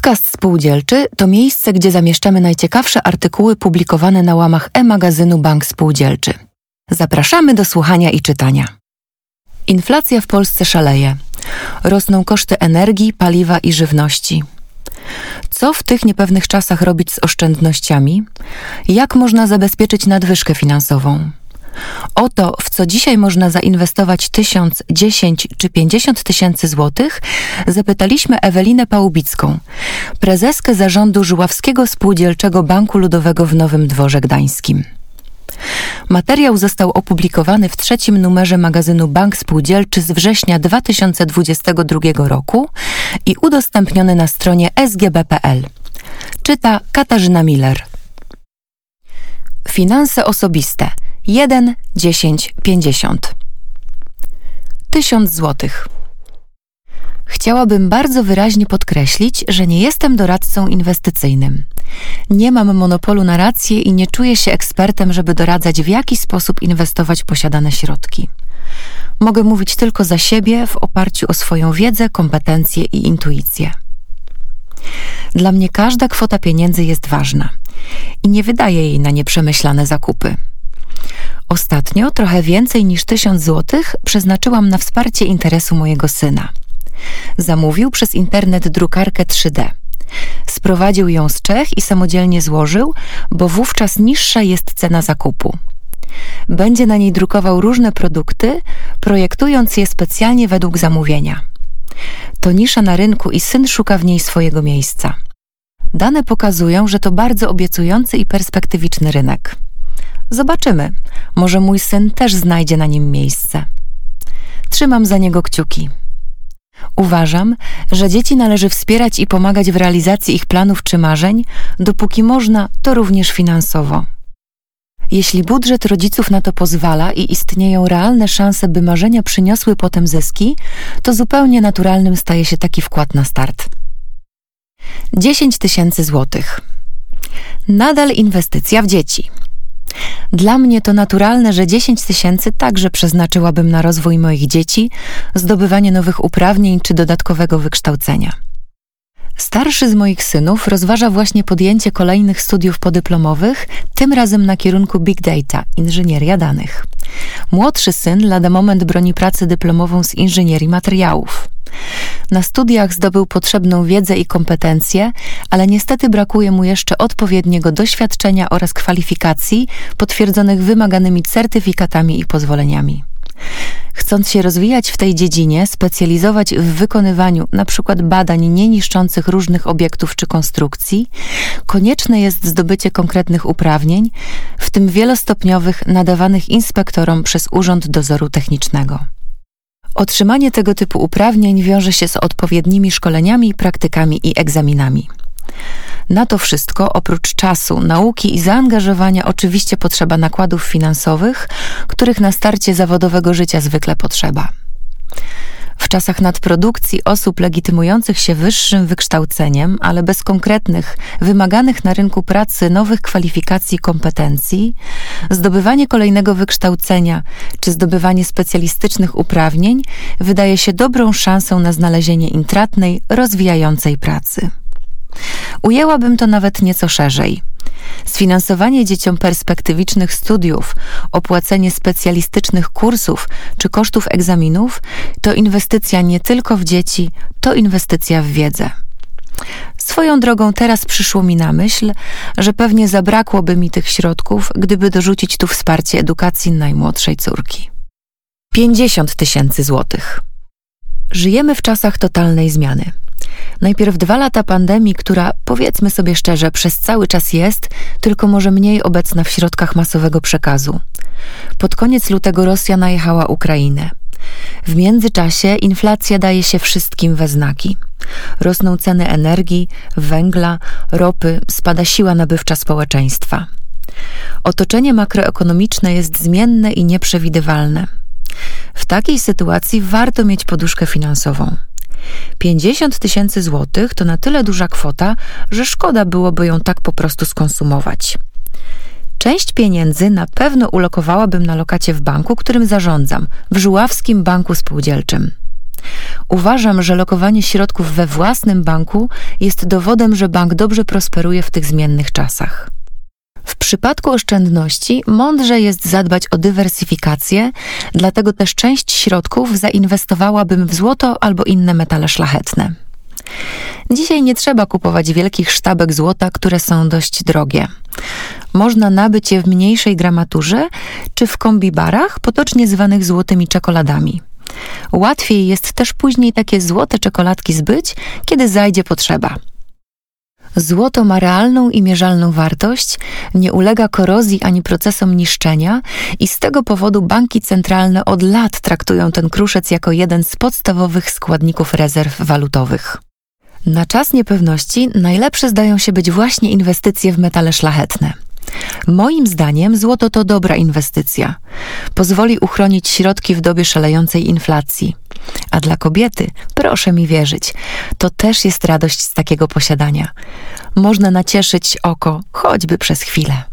Podcast Spółdzielczy to miejsce, gdzie zamieszczamy najciekawsze artykuły publikowane na łamach e-magazynu Bank Spółdzielczy. Zapraszamy do słuchania i czytania. Inflacja w Polsce szaleje. Rosną koszty energii, paliwa i żywności. Co w tych niepewnych czasach robić z oszczędnościami? Jak można zabezpieczyć nadwyżkę finansową? O to, w co dzisiaj można zainwestować tysiąc, dziesięć czy pięćdziesiąt tysięcy złotych, zapytaliśmy Ewelinę Pałubicką, prezeskę zarządu Żuławskiego Spółdzielczego Banku Ludowego w Nowym Dworze Gdańskim. Materiał został opublikowany w trzecim numerze magazynu Bank Spółdzielczy z września 2022 roku i udostępniony na stronie sgb.pl. Czyta Katarzyna Miller. Finanse osobiste – 1, 10, 50. 1000 złotych. Chciałabym bardzo wyraźnie podkreślić, że nie jestem doradcą inwestycyjnym. Nie mam monopolu na rację i nie czuję się ekspertem, żeby doradzać, w jaki sposób inwestować posiadane środki. Mogę mówić tylko za siebie w oparciu o swoją wiedzę, kompetencje i intuicję. Dla mnie każda kwota pieniędzy jest ważna i nie wydaję jej na nieprzemyślane zakupy. Ostatnio trochę więcej niż tysiąc złotych przeznaczyłam na wsparcie interesu mojego syna. Zamówił przez internet drukarkę 3D. Sprowadził ją z Czech i samodzielnie złożył, bo wówczas niższa jest cena zakupu. Będzie na niej drukował różne produkty, projektując je specjalnie według zamówienia. To nisza na rynku i syn szuka w niej swojego miejsca. Dane pokazują, że to bardzo obiecujący i perspektywiczny rynek. Zobaczymy. Może mój syn też znajdzie na nim miejsce. Trzymam za niego kciuki. Uważam, że dzieci należy wspierać i pomagać w realizacji ich planów czy marzeń, dopóki można, to również finansowo. Jeśli budżet rodziców na to pozwala i istnieją realne szanse, by marzenia przyniosły potem zyski, to zupełnie naturalnym staje się taki wkład na start. 10 tysięcy złotych. Nadal inwestycja w dzieci. Dla mnie to naturalne, że 10 tysięcy także przeznaczyłabym na rozwój moich dzieci, zdobywanie nowych uprawnień czy dodatkowego wykształcenia. Starszy z moich synów rozważa właśnie podjęcie kolejnych studiów podyplomowych, tym razem na kierunku Big Data, inżynieria danych. Młodszy syn lada moment broni pracę dyplomową z inżynierii materiałów. Na studiach zdobył potrzebną wiedzę i kompetencje, ale niestety brakuje mu jeszcze odpowiedniego doświadczenia oraz kwalifikacji potwierdzonych wymaganymi certyfikatami i pozwoleniami. Chcąc się rozwijać w tej dziedzinie, specjalizować w wykonywaniu np. badań nieniszczących różnych obiektów czy konstrukcji, konieczne jest zdobycie konkretnych uprawnień, w tym wielostopniowych nadawanych inspektorom przez Urząd Dozoru Technicznego. Otrzymanie tego typu uprawnień wiąże się z odpowiednimi szkoleniami, praktykami i egzaminami. Na to wszystko, oprócz czasu, nauki i zaangażowania, oczywiście potrzeba nakładów finansowych, których na starcie zawodowego życia zwykle potrzeba. Czasach nadprodukcji osób legitymujących się wyższym wykształceniem, ale bez konkretnych, wymaganych na rynku pracy nowych kwalifikacji i kompetencji, zdobywanie kolejnego wykształcenia czy zdobywanie specjalistycznych uprawnień wydaje się dobrą szansą na znalezienie intratnej, rozwijającej pracy. Ujęłabym to nawet nieco szerzej. Sfinansowanie dzieciom perspektywicznych studiów, opłacenie specjalistycznych kursów czy kosztów egzaminów to inwestycja nie tylko w dzieci, to inwestycja w wiedzę. Swoją drogą teraz przyszło mi na myśl, że pewnie zabrakłoby mi tych środków, gdyby dorzucić tu wsparcie edukacji najmłodszej córki. 50 tysięcy złotych. Żyjemy w czasach totalnej zmiany. Najpierw dwa lata pandemii, która, powiedzmy sobie szczerze, przez cały czas jest, tylko może mniej obecna w środkach masowego przekazu. Pod koniec lutego Rosja najechała Ukrainę. W międzyczasie inflacja daje się wszystkim we znaki. Rosną ceny energii, węgla, ropy, spada siła nabywcza społeczeństwa. Otoczenie makroekonomiczne jest zmienne i nieprzewidywalne. W takiej sytuacji warto mieć poduszkę finansową. 50 tysięcy złotych to na tyle duża kwota, że szkoda byłoby ją tak po prostu skonsumować. Część pieniędzy na pewno ulokowałabym na lokacie w banku, którym zarządzam, w Żuławskim Banku Spółdzielczym. Uważam, że lokowanie środków we własnym banku jest dowodem, że bank dobrze prosperuje w tych zmiennych czasach. W przypadku oszczędności mądrze jest zadbać o dywersyfikację, dlatego też część środków zainwestowałabym w złoto albo inne metale szlachetne. Dzisiaj nie trzeba kupować wielkich sztabek złota, które są dość drogie. Można nabyć je w mniejszej gramaturze czy w kombibarach, potocznie zwanych złotymi czekoladami. Łatwiej jest też później takie złote czekoladki zbyć, kiedy zajdzie potrzeba. Złoto ma realną i mierzalną wartość, nie ulega korozji ani procesom niszczenia i z tego powodu banki centralne od lat traktują ten kruszec jako jeden z podstawowych składników rezerw walutowych. Na czas niepewności najlepsze zdają się być właśnie inwestycje w metale szlachetne. Moim zdaniem złoto to dobra inwestycja. Pozwoli uchronić środki w dobie szalejącej inflacji. A dla kobiety, proszę mi wierzyć, to też jest radość z takiego posiadania. Można nacieszyć oko choćby przez chwilę.